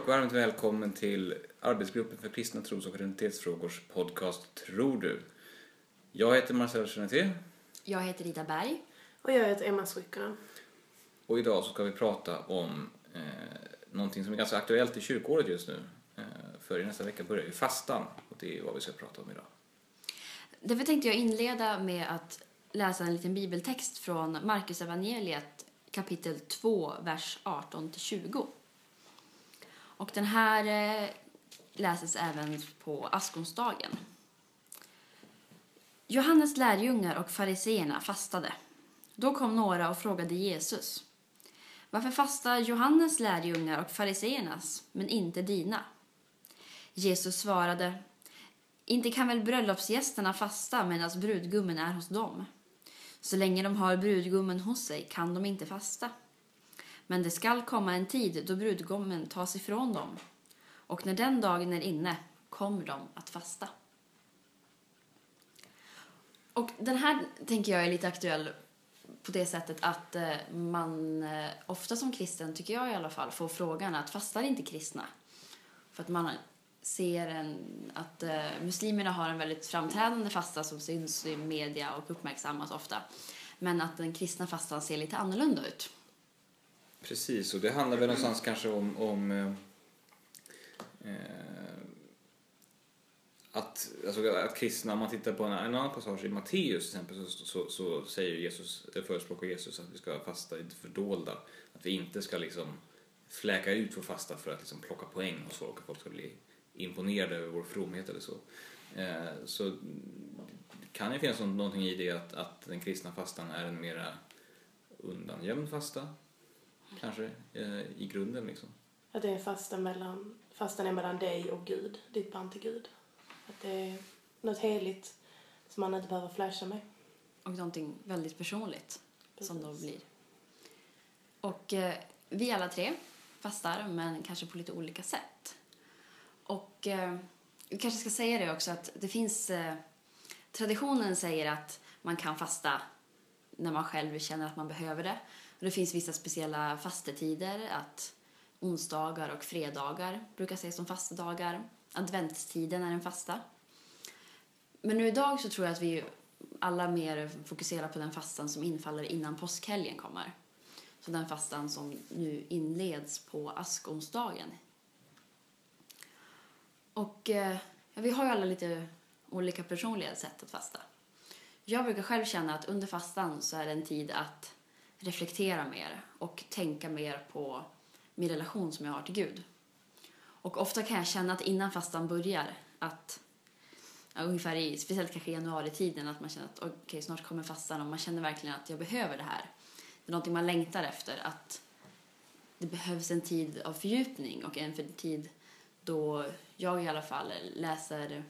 Och varmt välkommen till Arbetsgruppen för kristna tros och identitetsfrågors podcast Tror du? Jag heter Marcel Geneté Jag heter Ida Berg. Och jag heter Emma Sryckkonen. och idag så ska vi prata om eh, någonting som är ganska aktuellt i kyrkåret just nu. Eh, för i nästa vecka börjar ju fastan och det är vad vi ska prata om idag. Därför tänkte jag inleda med att läsa en liten bibeltext från Markus evangeliet kapitel 2, vers 18-20. Och den här eh, läses även på askonsdagen. Johannes lärjungar och fariseerna fastade. Då kom några och frågade Jesus. Varför fastar Johannes lärjungar och fariseernas, men inte dina? Jesus svarade. Inte kan väl bröllopsgästerna fasta medan brudgummen är hos dem? Så länge de har brudgummen hos sig kan de inte fasta. Men det skall komma en tid då brudgommen tas ifrån dem. Och när den dagen är inne kommer de att fasta. Och den här tänker jag är lite aktuell på det sättet att eh, man eh, ofta som kristen, tycker jag i alla fall, får frågan att fastar inte kristna? För att man ser en, att eh, muslimerna har en väldigt framträdande fasta som syns i media och uppmärksammas ofta. Men att den kristna fastan ser lite annorlunda ut. Precis, och det handlar väl någonstans kanske om, om eh, eh, att, alltså, att kristna, om man tittar på en, en annan passage i Matteus till exempel så, så, så säger Jesus, förespråkar Jesus att vi ska fasta i det fördolda. Att vi inte ska liksom fläka ut vår fasta för att liksom plocka poäng hos folk, att folk ska bli imponerade över vår fromhet eller så. Eh, så det kan ju finnas någonting i det att, att den kristna fastan är en mera undangömd fasta, kanske, eh, i grunden liksom. Att det är fastan mellan, fastan är mellan dig och Gud, ditt band till Gud. Att det är något heligt som man inte behöver flasha med. Och någonting väldigt personligt som då Precis. blir. Och eh, vi alla tre fastar, men kanske på lite olika sätt. Och eh, vi kanske ska säga det också att det finns... Eh, traditionen säger att man kan fasta när man själv känner att man behöver det. Och det finns vissa speciella fastetider, att onsdagar och fredagar brukar ses som fastedagar. Adventstiden är en fasta. Men nu idag så tror jag att vi alla mer fokuserar på den fastan som infaller innan påskhelgen kommer. Så den fastan som nu inleds på askonsdagen. Och eh, ja, vi har ju alla lite olika personliga sätt att fasta. Jag brukar själv känna att under fastan så är det en tid att reflektera mer och tänka mer på min relation som jag har till Gud. Och ofta kan jag känna att innan fastan börjar att ja, ungefär i, speciellt kanske i januari-tiden, att man känner att okej, snart kommer fastan och man känner verkligen att jag behöver det här. Det är någonting man längtar efter, att det behövs en tid av fördjupning och en för tid då jag i alla fall läser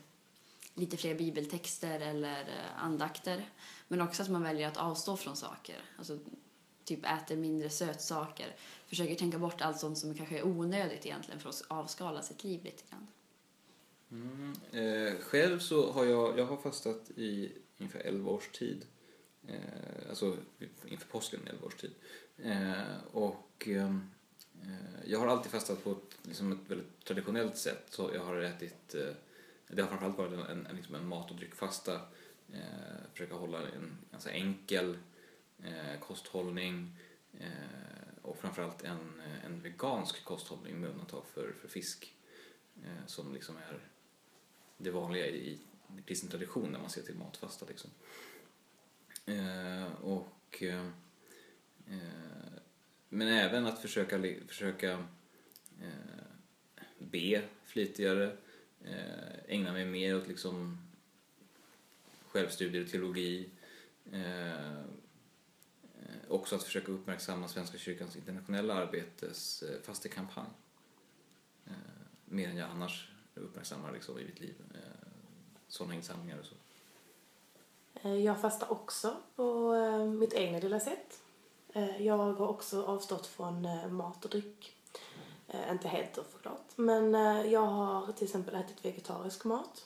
lite fler bibeltexter eller eh, andakter. Men också att man väljer att avstå från saker. Alltså typ äter mindre sötsaker. Försöker tänka bort allt sånt som kanske är onödigt egentligen för att avskala sitt liv lite grann. Mm. Eh, själv så har jag, jag har fastat i ungefär 11 års tid. Eh, alltså inför påsken 11 års tid. Eh, och ehm, eh, jag har alltid fastat på ett, liksom ett väldigt traditionellt sätt. Så jag har ätit, eh, det har framförallt varit en, en, en, liksom en mat och dryckfasta. Eh, försöka hålla en ganska enkel eh, kosthållning. Eh, och framförallt en, en vegansk kosthållning med undantag för, för fisk. Eh, som liksom är det vanliga i i kristen tradition när man ser till matfasta. Liksom. Eh, och, eh, eh men även att försöka, försöka eh, be flitigare, eh, ägna mig mer åt liksom självstudier och teologi. Eh, också att försöka uppmärksamma Svenska kyrkans internationella arbetes eh, fastekampanj. Eh, mer än jag annars uppmärksammar liksom, i mitt liv. Eh, sådana insamlingar och så. Eh, jag fastar också på eh, mitt egna lilla sätt. Eh, Jag har också avstått från eh, mat och dryck. Eh, Inte helt då såklart. Men eh, jag har till exempel ätit vegetarisk mat.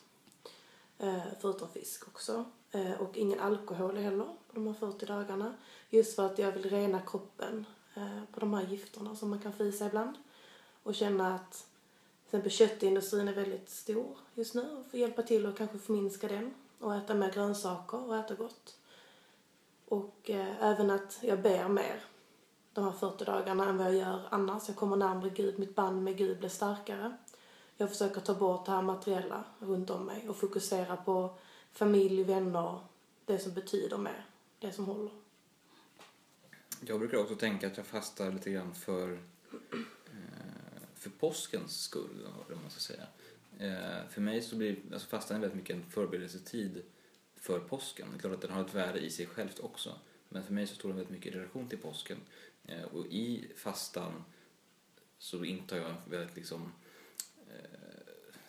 Eh, Förutom fisk också. Eh, Och ingen alkohol heller på de här 40 dagarna. Just för att jag vill rena kroppen eh, på de här gifterna som man kan få i sig ibland. och känna att till exempel köttindustrin är väldigt stor just nu och få hjälpa till och kanske förminska den och äta mer grönsaker och äta gott. Och eh, även att jag ber mer de här 40 dagarna än vad jag gör annars. Jag kommer närmare Gud, mitt band med Gud blir starkare. Jag försöker ta bort det här materiella runt om mig och fokusera på familj, vänner, det som betyder mer, det som håller. Jag brukar också tänka att jag fastar lite grann för, eh, för påskens skull, om man ska säga. Eh, för mig så blir alltså fastan väldigt mycket en förberedelsetid för påsken. Det är klart att den har ett värde i sig självt också. Men för mig så står den väldigt mycket i relation till påsken. Eh, och i fastan så intar jag en väldigt, liksom, eh,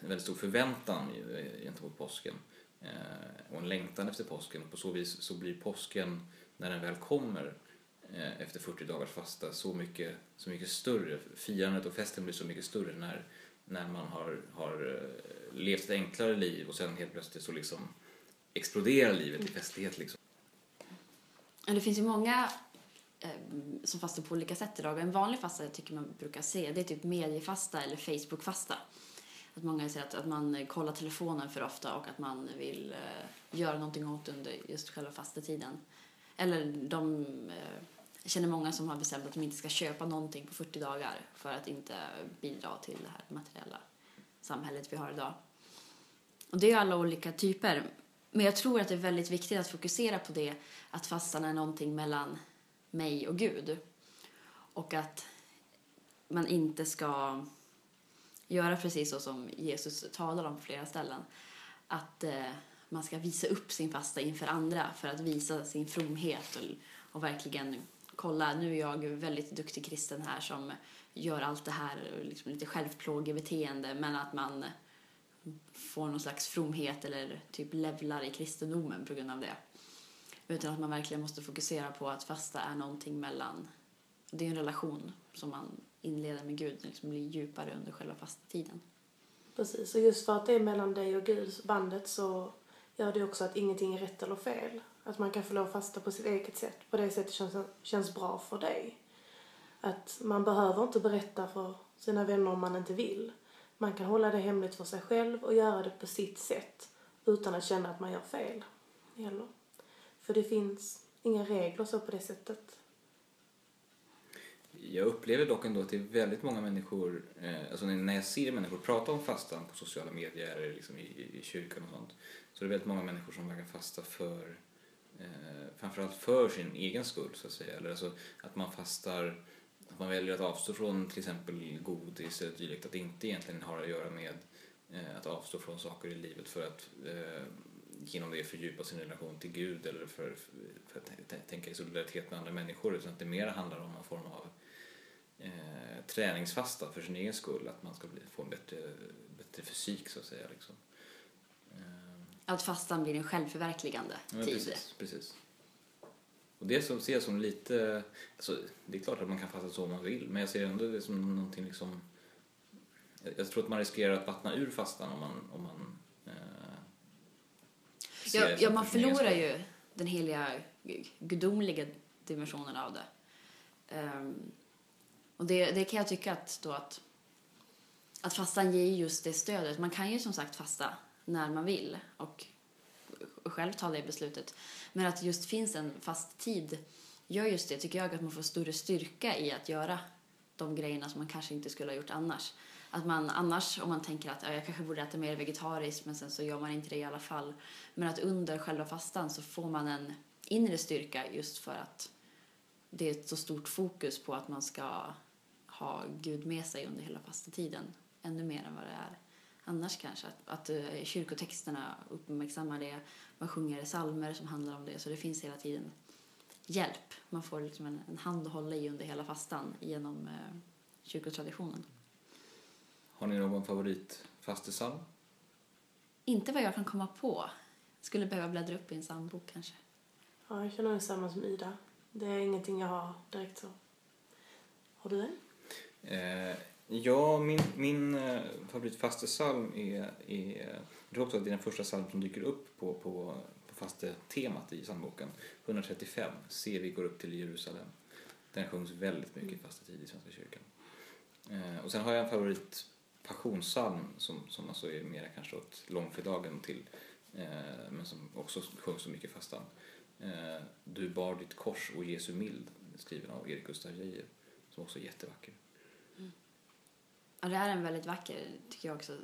en väldigt stor förväntan eh, gentemot påsken. Och en längtan efter påsken. På så vis så blir påsken, när den väl kommer, efter 40 dagars fasta så mycket, så mycket större. Firandet och festen blir så mycket större när, när man har, har levt ett enklare liv och sen helt plötsligt så liksom exploderar livet i festlighet. Liksom. Det finns ju många Eh, som fastar på olika sätt idag. En vanlig fasta jag tycker man brukar se det är typ mediefasta eller Facebookfasta. Att många säger att, att man kollar telefonen för ofta och att man vill eh, göra någonting åt under just själva fastetiden. Eller de eh, känner många som har bestämt att de inte ska köpa någonting på 40 dagar för att inte bidra till det här materiella samhället vi har idag. Och det är alla olika typer. Men jag tror att det är väldigt viktigt att fokusera på det att fastan är någonting mellan mig och Gud. Och att man inte ska göra precis så som Jesus talar om på flera ställen. Att eh, man ska visa upp sin fasta inför andra för att visa sin fromhet och, och verkligen kolla, nu är jag väldigt duktig kristen här som gör allt det här, liksom lite självplågebeteende, men att man får någon slags fromhet eller typ levlar i kristendomen på grund av det. Utan att man verkligen måste fokusera på att fasta är någonting mellan, det är en relation som man inleder med Gud, liksom blir djupare under själva fastetiden. Precis, och just för att det är mellan dig och Gud, bandet, så gör det också att ingenting är rätt eller fel. Att man kan få lov att fasta på sitt eget sätt, på det sättet känns, känns bra för dig. Att man behöver inte berätta för sina vänner om man inte vill. Man kan hålla det hemligt för sig själv och göra det på sitt sätt utan att känna att man gör fel. Heller. För det finns inga regler så på det sättet. Jag upplever dock ändå att det är väldigt många människor, eh, alltså när jag ser människor prata om fastan på sociala medier eller liksom i, i kyrkan och sånt, så är det väldigt många människor som verkar fasta för, eh, framförallt för sin egen skull så att säga. Eller alltså att man fastar att man väljer att avstå från till exempel godis eller dylikt, att det inte egentligen har att göra med eh, att avstå från saker i livet för att eh, genom det fördjupa sin relation till Gud eller för, för att tänka i solidaritet med andra människor utan att det mer handlar om en form av eh, träningsfasta för sin egen skull, att man ska bli, få en bättre, bättre fysik så att säga. Liksom. Eh. Att fastan blir en självförverkligande ja, tid. Precis, precis. Och det ser jag som lite, alltså, det är klart att man kan fatta så om man vill, men jag ser ändå det som någonting liksom, jag tror att man riskerar att vattna ur fastan om man, om man Ja, ja man förlorar ju den heliga gudomliga dimensionen av det. Um, och det, det kan jag tycka att då att, att fastan ger just det stödet. Man kan ju som sagt fasta när man vill och själv ta det beslutet. Men att det just finns en fast tid gör just det, tycker jag, att man får större styrka i att göra de grejerna som man kanske inte skulle ha gjort annars. Att man annars, om man tänker att ja, jag kanske borde äta mer vegetariskt men sen så gör man inte det i alla fall. Men att under själva fastan så får man en inre styrka just för att det är ett så stort fokus på att man ska ha Gud med sig under hela fastetiden. Ännu mer än vad det är annars kanske. Att, att uh, kyrkotexterna uppmärksammar det. Man sjunger salmer som handlar om det. Så det finns hela tiden hjälp. Man får liksom en, en hand att hålla i under hela fastan genom uh, kyrkotraditionen. Har ni någon favoritfastesalm? Inte vad jag kan komma på. Skulle behöva bläddra upp i en psalmbok kanske. Ja, jag känner mig samma som Ida. Det är ingenting jag har direkt så. Har du en? Eh, Ja, min, min eh, favoritfastesalm är, är, jag tror också att det är den första psalm som dyker upp på, på, på fastetemat i psalmboken. 135, Se vi går upp till Jerusalem. Den sjungs väldigt mycket i fastetid i Svenska kyrkan. Eh, och sen har jag en favorit passionspsalm som, som alltså är mer kanske åt långfredagen till eh, men som också sjungs så mycket fastan. Eh, du bar ditt kors och Jesu mild skriven av Erik Gustaf Geijer som också är jättevacker. Mm. Ja, det är en väldigt vacker, tycker jag också,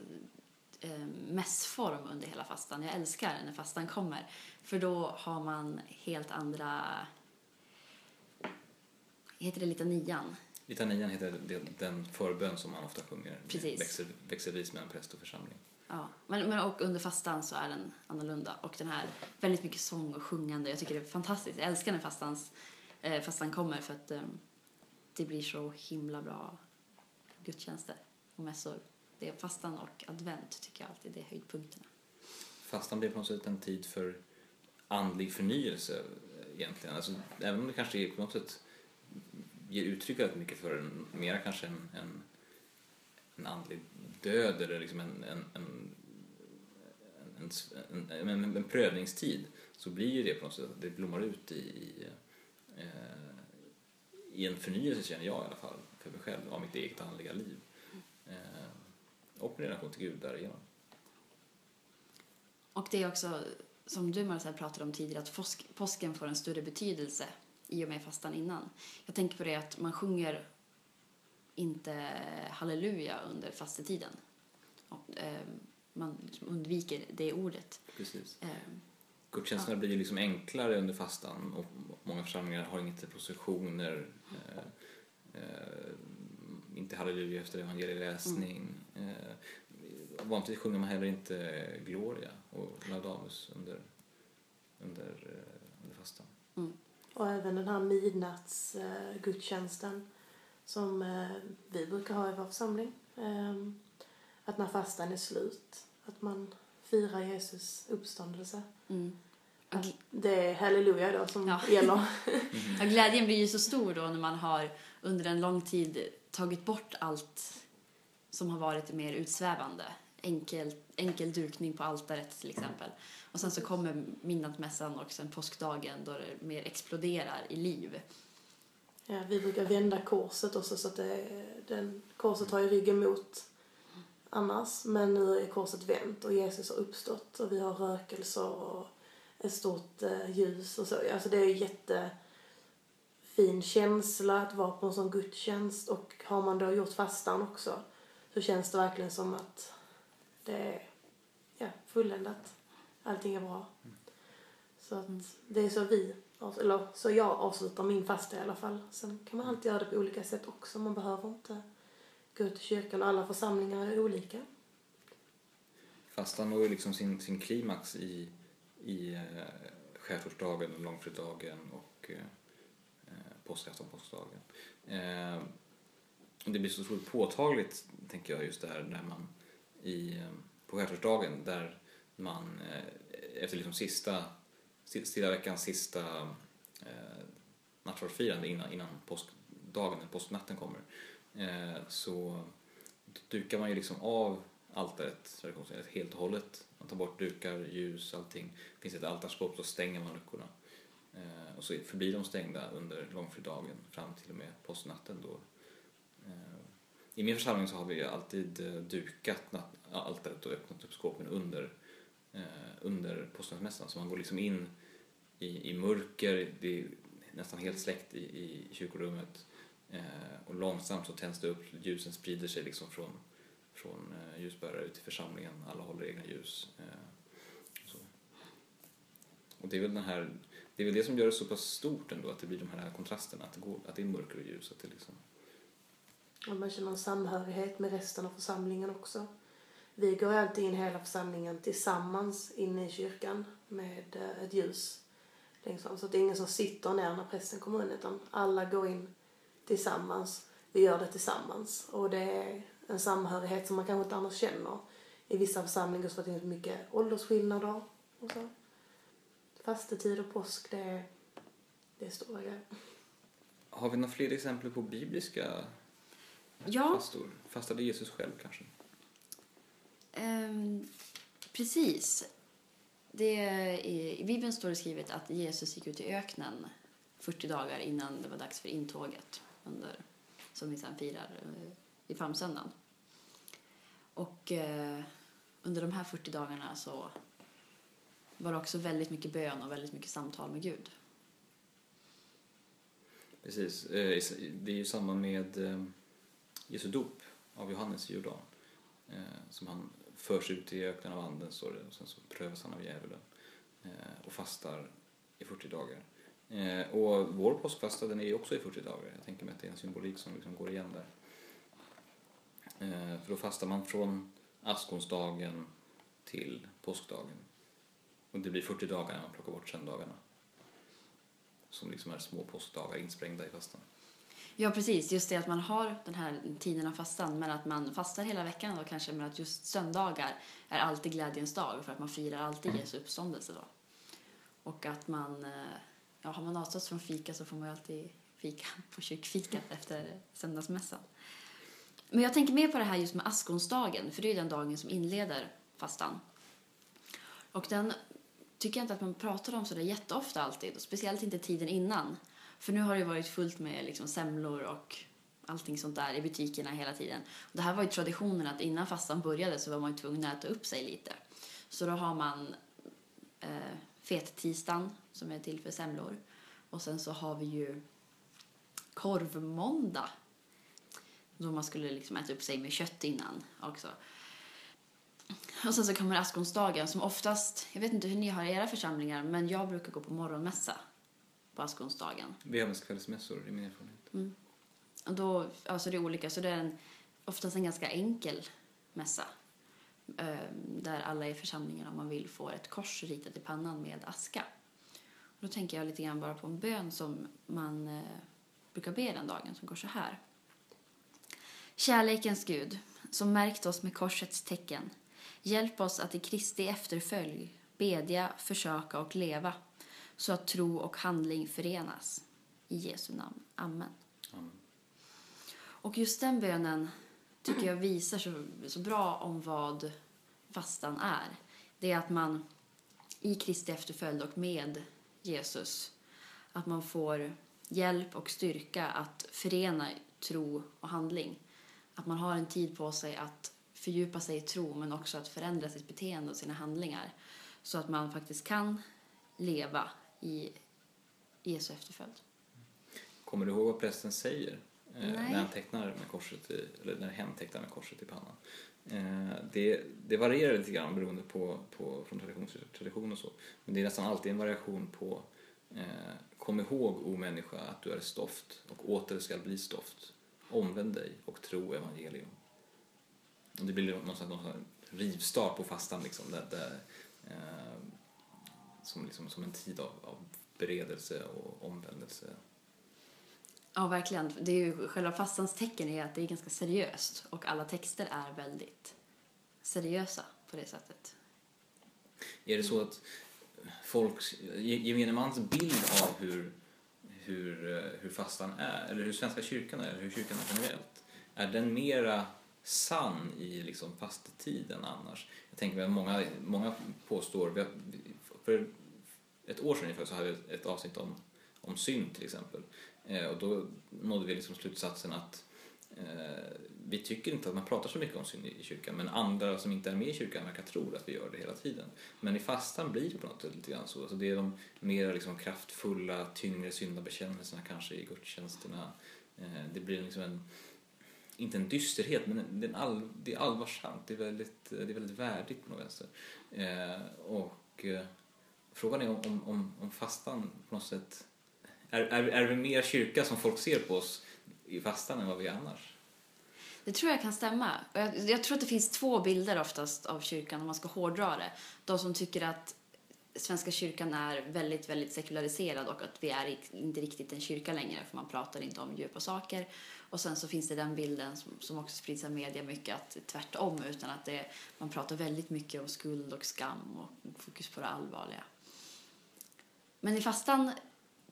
eh, mässform under hela fastan. Jag älskar när fastan kommer. För då har man helt andra... Heter det litanian? Litanian heter den förbön som man ofta sjunger Precis. växel, växelvis mellan präst och församling. Ja, men, men och under fastan så är den annorlunda. Och den här väldigt mycket sång och sjungande. Jag tycker det är fantastiskt. Jag älskar när fastans, eh, fastan kommer för att eh, det blir så himla bra gudstjänster och mässor. Det är fastan och advent tycker jag alltid det är höjdpunkterna. Fastan blir på något sätt en tid för andlig förnyelse egentligen. Alltså, även om det kanske är på något sätt ger uttryck väldigt mycket för en, mera kanske en, en, en andlig död eller liksom en, en, en, en, en, en, en, prövningstid så blir ju det på något sätt, det blommar ut i, i, eh, i en förnyelse känner jag i alla fall för mig själv av mitt eget andliga liv. Eh, och min relation till Gud därigenom. Och det är också, som du Marcel pratade om tidigare, att påsken får en större betydelse i och med fastan innan. Jag tänker på det att man sjunger inte halleluja under fastetiden. Eh, man liksom undviker det ordet. Precis. Eh, Gudstjänsterna blir ju liksom enklare under fastan och många församlingar har inte processioner, eh, eh, inte halleluja efter evangelieläsning. Eh, vanligtvis sjunger man heller inte Gloria och Laudamus under, under, eh, under fastan. Och även den här midnattsgudstjänsten som eh, vi brukar ha i vår församling. Eh, att när fastan är slut, att man firar Jesus uppståndelse. mm. Att det är halleluja då som Ja. gäller. Ja, glädjen blir ju så stor då när man har under en lång tid tagit bort allt som har varit mer utsvävande. Enkel, enkel dukning på altaret till exempel. Och sen så kommer midnattsmässan och sen påskdagen då det mer exploderar i liv. Ja, vi brukar vända korset också så att det, den, korset har ju ryggen mot annars. Men nu är korset vänt och Jesus har uppstått och vi har rökelser och ett stort eh, ljus och så. Alltså det är ju jättefin känsla att vara på en sån gudstjänst och har man då gjort fastan också så känns det verkligen som att det är ja, fulländat. Allting är bra. Så att det är så vi, eller så jag avslutar min fasta i alla fall. Sen kan man alltid göra det på olika sätt också. Man behöver inte gå till kyrkan och alla församlingar är olika. Fastan når ju liksom sin, sin klimax i, i eh, skärtorsdagen, och långfredagen och eh, eh, påskafton, påskdagen. Eh, det blir så otroligt påtagligt, tänker jag, just det här när man i, eh, på skärtorsdagen där man eh, efter liksom sista, stilla veckans sista eh, nattvardsfirande innan, innan påskdagen, när påsknatten kommer, eh, så dukar man ju liksom av altaret traditionsenligt helt och hållet. Man tar bort dukar, ljus, allting. Det finns ett altarskåp, så stänger man luckorna. Eh, och så förblir de stängda under långfredagen fram till och med påsknatten då. I min församling så har vi alltid eh, dukat altaret och öppnat upp skåpen under, eh, under påskmässan. Så man går liksom in i, i mörker, det är nästan helt släckt i, i kyrkorummet. Eh, och långsamt så tänds det upp, ljusen sprider sig liksom från, från eh, ljusbärare ut i församlingen. Alla håller egna ljus. Eh, och, så. och det är väl den här, det är väl det som gör det så pass stort ändå, att det blir de här kontrasterna, att det, går, att det är mörker och ljus. Att det liksom, och man känner en samhörighet med resten av församlingen också. Vi går alltid in hela församlingen tillsammans inne i kyrkan med eh, ett ljus längst fram. Så att det är ingen som sitter ner när prästen kommer in utan alla går in tillsammans. Vi gör det tillsammans. Och det är en samhörighet som man kanske inte annars känner. I vissa församlingar så finns det mycket åldersskillnader och så. Fastetid och påsk, det är, det är stora grejer. har vi några fler exempel på bibliska Ja, fastor? Fastade Jesus själv kanske? ehm, precis. Det är, I Bibeln står det skrivet att Jesus gick ut i öknen 40 dagar innan det var dags för intåget under, som vi sen firar eh, i palmsöndagen. Och eh, under de här 40 dagarna så var det också väldigt mycket bön och väldigt mycket samtal med Gud. Precis. Eh, Det är ju samma med eh, Jesu dop av Johannes i Jordan. Eh, Som han förs ut i öknen av anden, står det. Och sen så prövas han av djävulen. eh, Och fastar i 40 dagar. Eh, Och vår påskfasta den är ju också i 40 dagar. Jag tänker mig att det är en symbolik som liksom går igen där. Eh, För då fastar man från askonsdagen till påskdagen. Och det blir 40 dagar när man plockar bort söndagarna. Som liksom är små påskdagar insprängda i fastan. Ja, precis. Just det att man har den här tiden av fastan, men att man fastar hela veckan då kanske, men att just söndagar är alltid glädjens dag för att man firar alltid Jesu uppståndelse då. Och att man, eh, ja, har man avstått från fika så får man ju alltid fika på kyrkfikat efter söndagsmässan. Men jag tänker mer på det här just med askonsdagen, för det är ju den dagen som inleder fastan. Och den tycker jag inte att man pratar om så där jätteofta alltid, och speciellt inte tiden innan. För nu har det varit fullt med liksom semlor och allting sånt där i butikerna hela tiden. Och det här var ju traditionen att innan fastan började så var man ju tvungen att äta upp sig lite. Så då har man eh, fettisdagen som är till för semlor. Och sen så har vi ju korvmåndag. Då man skulle liksom äta upp sig med kött innan också. Och sen så kommer askonsdagen som oftast, jag vet inte hur ni har i era församlingar, men jag brukar gå på morgonmässa på askonsdagen. Vi har mest kvällsmässor i min erfarenhet. Och då, alltså det är olika, så det är en, oftast en ganska enkel mässa. eh, Där alla i församlingen, om man vill, får ett kors ritat i pannan med aska. Och då tänker jag lite grann bara på en bön som man eh, brukar be den dagen, som går så här. Kärlekens Gud, som märkt oss med korsets tecken, hjälp oss att i Kristi efterfölj bedja, försöka och leva, så att tro och handling förenas. I Jesu namn. Amen. Amen. Och just den bönen tycker jag visar så, så bra om vad fastan är. Det är att man i Kristi efterföljd och med Jesus, att man får hjälp och styrka att förena tro och handling. Att man har en tid på sig att fördjupa sig i tro men också att förändra sitt beteende och sina handlingar så att man faktiskt kan leva i Jesu efterföljd. Kommer du ihåg vad prästen säger eh, när han tecknar med korset i, eller när hen tecknar med korset i pannan? Eh, det, det varierar lite grann beroende på, på från tradition till tradition och så. Men det är nästan alltid en variation på eh, Kom ihåg, o människa, att du är stoft och åter skall bli stoft. Omvänd dig och tro evangelium. Och det blir någon sån någon sån rivstart på fastan liksom. Där, där, eh, som, liksom, som en tid av, av beredelse och omvändelse. Ja, verkligen. Det är ju, själva fastans tecken är att det är ganska seriöst och alla texter är väldigt seriösa på det sättet. Är det så att folks, gemene mans bild av hur, hur, eh, hur fastan är, eller hur Svenska kyrkan är, eller hur kyrkan är generellt, är den mera sann i liksom fastetid än annars? Jag tänker att många, många påstår, vi har- för ett år sedan ungefär så hade vi ett avsnitt om, om synd till exempel. Eh, och då nådde vi liksom slutsatsen att eh, vi tycker inte att man pratar så mycket om synd i kyrkan men andra som inte är med i kyrkan verkar tro att vi gör det hela tiden. Men i fastan blir det på något sätt lite grann så. Alltså det är de mer liksom kraftfulla, tyngre syndabekännelserna kanske i gudstjänsterna. Eh, det blir liksom en, inte en dysterhet, men det, är all, det är allvarsamt. Det är väldigt, det är väldigt värdigt på något vänster. Eh, och eh, frågan är om, om, om, fastan på något sätt är, är, är vi mer kyrka som folk ser på oss i fastan än vad vi är annars? Det tror jag kan stämma. Jag, jag tror att det finns två bilder oftast av kyrkan om man ska hårdra det. De som tycker att Svenska kyrkan är väldigt, väldigt sekulariserad och att vi är inte riktigt en kyrka längre för man pratar inte om djupa saker. Och sen så finns det den bilden som, som också sprids av media mycket att tvärtom utan att det, man pratar väldigt mycket om skuld och skam och fokus på det allvarliga. Men i fastan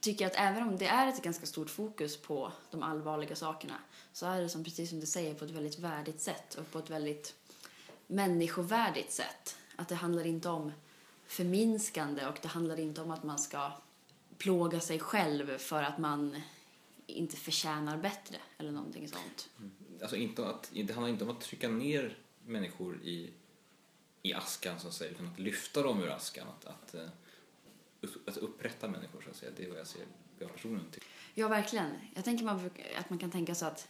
tycker jag att även om det är ett ganska stort fokus på de allvarliga sakerna så är det som precis som du säger på ett väldigt värdigt sätt och på ett väldigt människovärdigt sätt. Att det handlar inte om förminskande och det handlar inte om att man ska plåga sig själv för att man inte förtjänar bättre eller någonting sånt. Mm. alltså inte att, det handlar inte om att trycka ner människor i, i askan så att säga, utan att lyfta dem ur askan. Att, att, eh, upp- alltså upprätta människor så att säga. Det är vad jag ser, jag personligen tycker. Ja, verkligen. Jag tänker man, att man kan tänka så att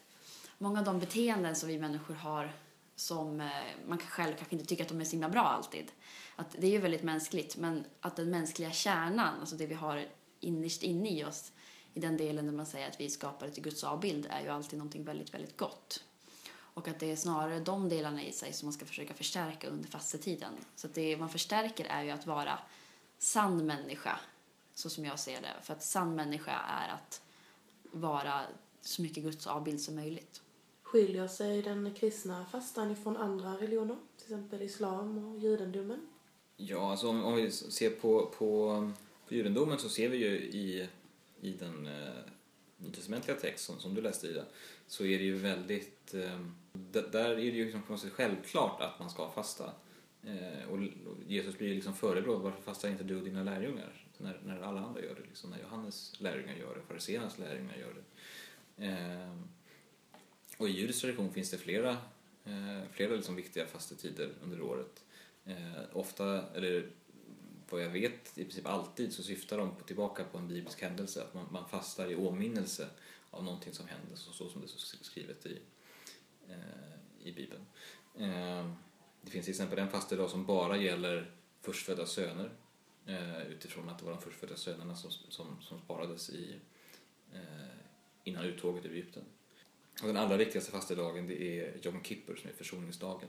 många av de beteenden som vi människor har som eh, man själv kanske inte tycker att de är så himla bra alltid. Att det är ju väldigt mänskligt, men att den mänskliga kärnan, alltså det vi har innerst inne i oss, i den delen där man säger att vi skapar till Guds avbild, är ju alltid någonting väldigt, väldigt gott. Och att det är snarare de delarna i sig som man ska försöka förstärka under fastetiden. Så att det man förstärker är ju att vara sann människa, så som jag ser det. För att sann människa är att vara så mycket Guds avbild som möjligt. Skiljer sig den kristna fastan ifrån andra religioner? Till exempel islam och judendomen? Ja, alltså om, om vi ser på, på, på judendomen så ser vi ju i, i den eh, nytestamentliga text som, som du läste i så är det ju väldigt... Eh, där är det ju liksom självklart att man ska fasta. Eh, och, Jesus blir liksom förebrådd, varför fastar inte du och dina lärjungar? När, när alla andra gör det, liksom, när Johannes lärjungar gör det, fariséernas lärjungar gör det. Eh, och i judisk tradition finns det flera, eh, flera liksom viktiga fastetider under året. Eh, ofta, eller vad jag vet, i princip alltid så syftar de på, tillbaka på en biblisk händelse. Att man, man fastar i åminnelse av någonting som hände, så, så som det är skrivet i, eh, i Bibeln. Eh, det finns till exempel en fastedag som bara gäller förstfödda söner eh, utifrån att det var de förstfödda sönerna som, som, som sparades i, eh, innan uttåget ur Egypten. Och den allra viktigaste fastedagen det är Jom Kippur som är försoningsdagen.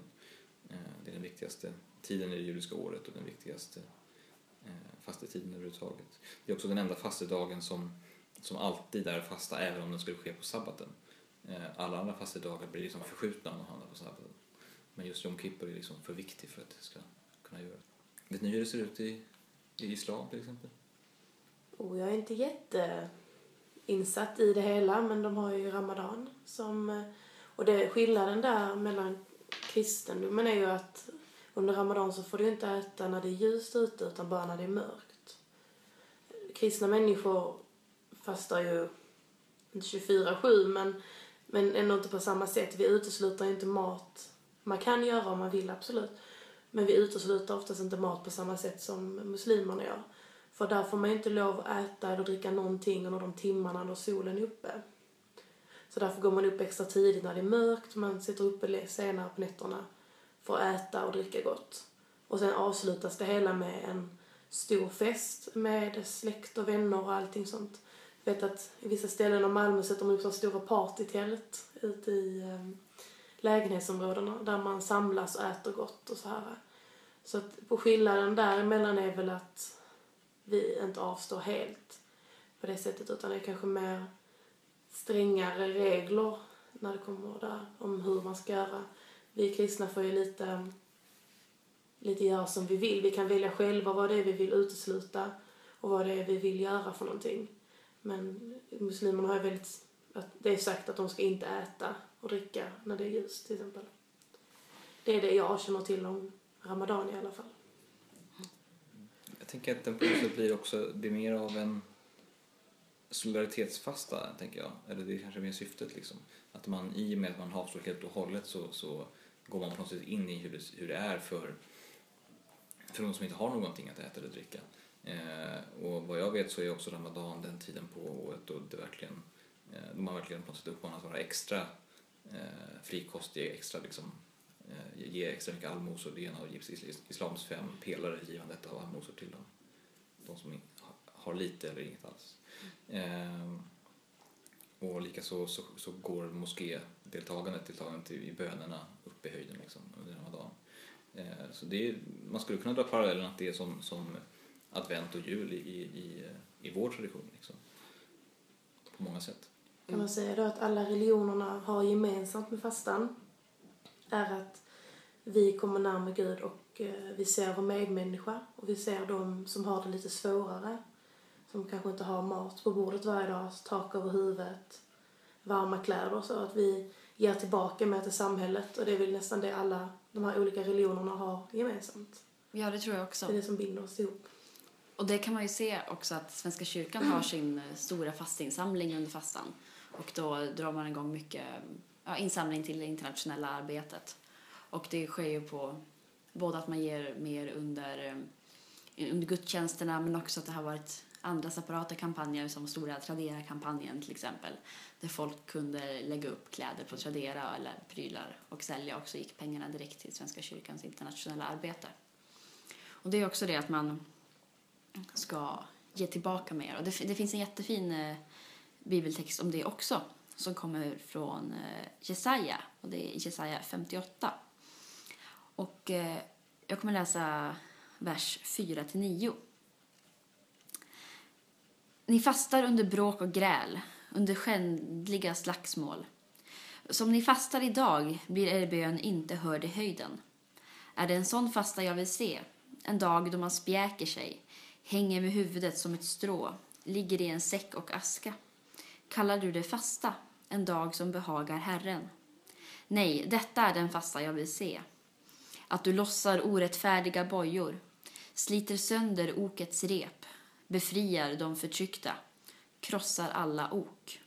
Eh, det är den viktigaste tiden i det judiska året och den viktigaste fastetiden överhuvudtaget. Det är också den enda fastedagen som, som alltid är fasta även om den skulle ske på sabbaten. Alla andra fastedagar blir liksom förskjutna om de hamnar på sabbaten. Men just Jom Kippur är liksom för viktig för att det ska kunna göra. Vet ni hur det ser ut i, i islam till exempel? Oh, jag är inte jätteinsatt i det hela, men de har ju Ramadan som... Eh, och det, skillnaden där mellan kristendomen är ju att under Ramadan så får du inte äta när det är ljust ute utan bara när det är mörkt. Kristna människor fastar ju inte 24-7 men, men ändå inte på samma sätt. Vi utesluter inte mat. Man kan göra om man vill, absolut. Men vi utesluter oftast inte mat på samma sätt som muslimerna gör. För där får man ju inte lov att äta eller dricka någonting under de timmarna då solen är uppe. Så därför går man upp extra tidigt när det är mörkt, man sitter uppe senare på nätterna för att äta och dricka gott. Och sen avslutas det hela med en stor fest med släkt och vänner och allting sånt. Jag vet att i vissa ställen i Malmö sätter man upp så stora partytält ute i eh, lägenhetsområdena där man samlas och äter gott och så här. Så att på skillnaden däremellan är väl att vi inte avstår helt på det sättet utan det är kanske mer strängare regler när det kommer där om hur man ska göra. Vi kristna får ju lite, lite göra som vi vill. Vi kan välja själva vad det är vi vill utesluta och vad det är vi vill göra för någonting. Men muslimerna har ju väldigt, det är sagt att de ska inte äta och dricka när det är ljust till exempel. Det är det jag känner till om Ramadan i alla fall. Jag tänker att den på något blir också, det är mer av en solidaritetsfasta, tänker jag. Eller det är kanske mer syftet liksom. Att man i och med att man har avstått helt och hållet så, så går man på något sätt in i hur det, hur det är för, för de som inte har någonting att äta eller dricka. Eh, och vad jag vet så är också Ramadan den tiden på året då det verkligen, eh, de har verkligen på något sätt uppmanat att vara extra eh, frikostig, extra liksom, eh, ge extra mycket allmosor. Det är en av islams fem pelare, givandet av allmosor till dem. De som har lite eller inget alls. Eh, och likaså så, så går moskédeltagandet, deltagandet i, bönerna upp i höjden liksom, under ramadan. Eh, så det är, man skulle kunna dra parallellen att det är som, som advent och jul i, i, i, i vår tradition. Liksom. På många sätt. Kan man säga då att alla religionerna har gemensamt med fastan är att vi kommer närmare Gud och eh, vi ser vår medmänniska och vi ser de som har det lite svårare. Som kanske inte har mat på bordet varje dag, tak över huvudet, varma kläder och så. Att vi ger tillbaka med till samhället och det är väl nästan det alla de här olika religionerna har gemensamt. Ja, det tror jag Det också. är det som binder oss ihop. Och det kan man ju se också att Svenska kyrkan har sin eh, stora fastinsamling under fastan. Och då drar man igång mycket ja, insamling till det internationella arbetet. Och det sker ju på både att man ger mer under, eh, under gudstjänsterna men också att det har varit andra separata kampanjer som stora Tradera-kampanjen till exempel. Där folk kunde lägga upp kläder på Tradera eller prylar och sälja och så gick pengarna direkt till Svenska kyrkans internationella arbete. Och det är också det att man ska ge tillbaka mer. Och det, det finns en jättefin eh, bibeltext om det också som kommer från eh, Jesaja och det är Jesaja 58. Och eh, jag kommer läsa vers 4 till 9. Ni fastar under bråk och gräl, under skändliga slagsmål. Som ni fastar idag blir er bön inte hörd i höjden. Är det en sån fasta jag vill se, en dag då man spjäker sig, hänger med huvudet som ett strå, ligger i en säck och aska? Kallar du det fasta, en dag som behagar Herren? Nej, detta är den fasta jag vill se. Att du lossar orättfärdiga bojor, sliter sönder okets rep, befriar de förtryckta, krossar alla ok.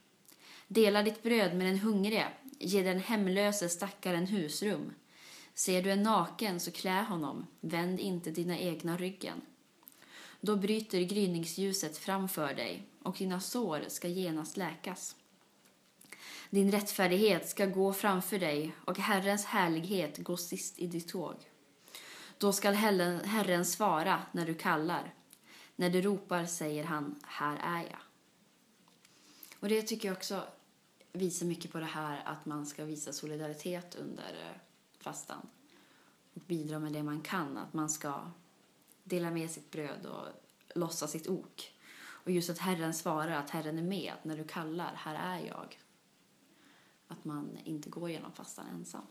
Dela ditt bröd med den hungrige, ge den hemlöse stackaren husrum. Ser du en naken så klä honom, vänd inte dina egna ryggen. Då bryter gryningsljuset framför dig och dina sår ska genast läkas. Din rättfärdighet ska gå framför dig och Herrens härlighet gå sist i ditt tåg. Då skall Herren svara när du kallar. När du ropar säger han, här är jag. Och det tycker jag också visar mycket på det här att man ska visa solidaritet under eh, fastan. Och bidra med det man kan, att man ska dela med sitt bröd och lossa sitt ok. Och just att Herren svarar att Herren är med, att när du kallar, här är jag. Att man inte går genom fastan ensam.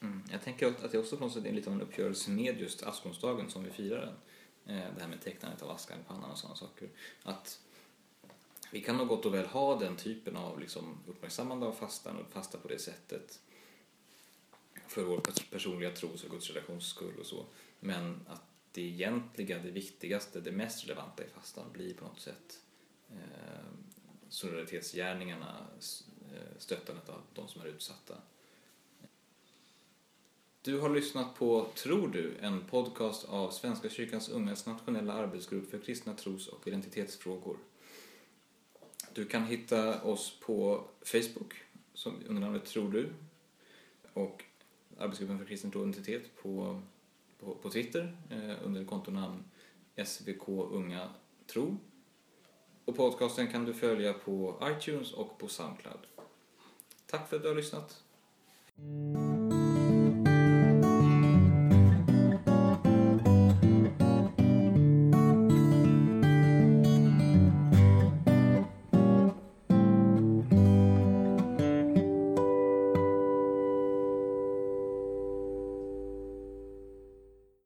Mm. Jag tänker att det också på något sätt är lite av en uppgörelse med just askonsdagen som vi firar den. Eh, det här med tecknandet av askan i pannan och sådana saker. Att vi kan nog gott och väl ha den typen av liksom uppmärksammande av fastan och fasta på det sättet för vår personliga tros och gudsrelations skull och så. Men att det egentliga, det viktigaste, det mest relevanta i fastan blir på något sätt eh, solidaritetsgärningarna, eh, stöttandet av de som är utsatta. Du har lyssnat på Tror du? En podcast av Svenska kyrkans ungas nationella arbetsgrupp för kristna tros och identitetsfrågor. Du kan hitta oss på Facebook som under namnet Tror du? och Arbetsgruppen för kristen tro och identitet på på, på Twitter eh, under kontonamn SVK Unga Tro. Och podcasten kan du följa på iTunes och på Soundcloud. Tack för att du har lyssnat.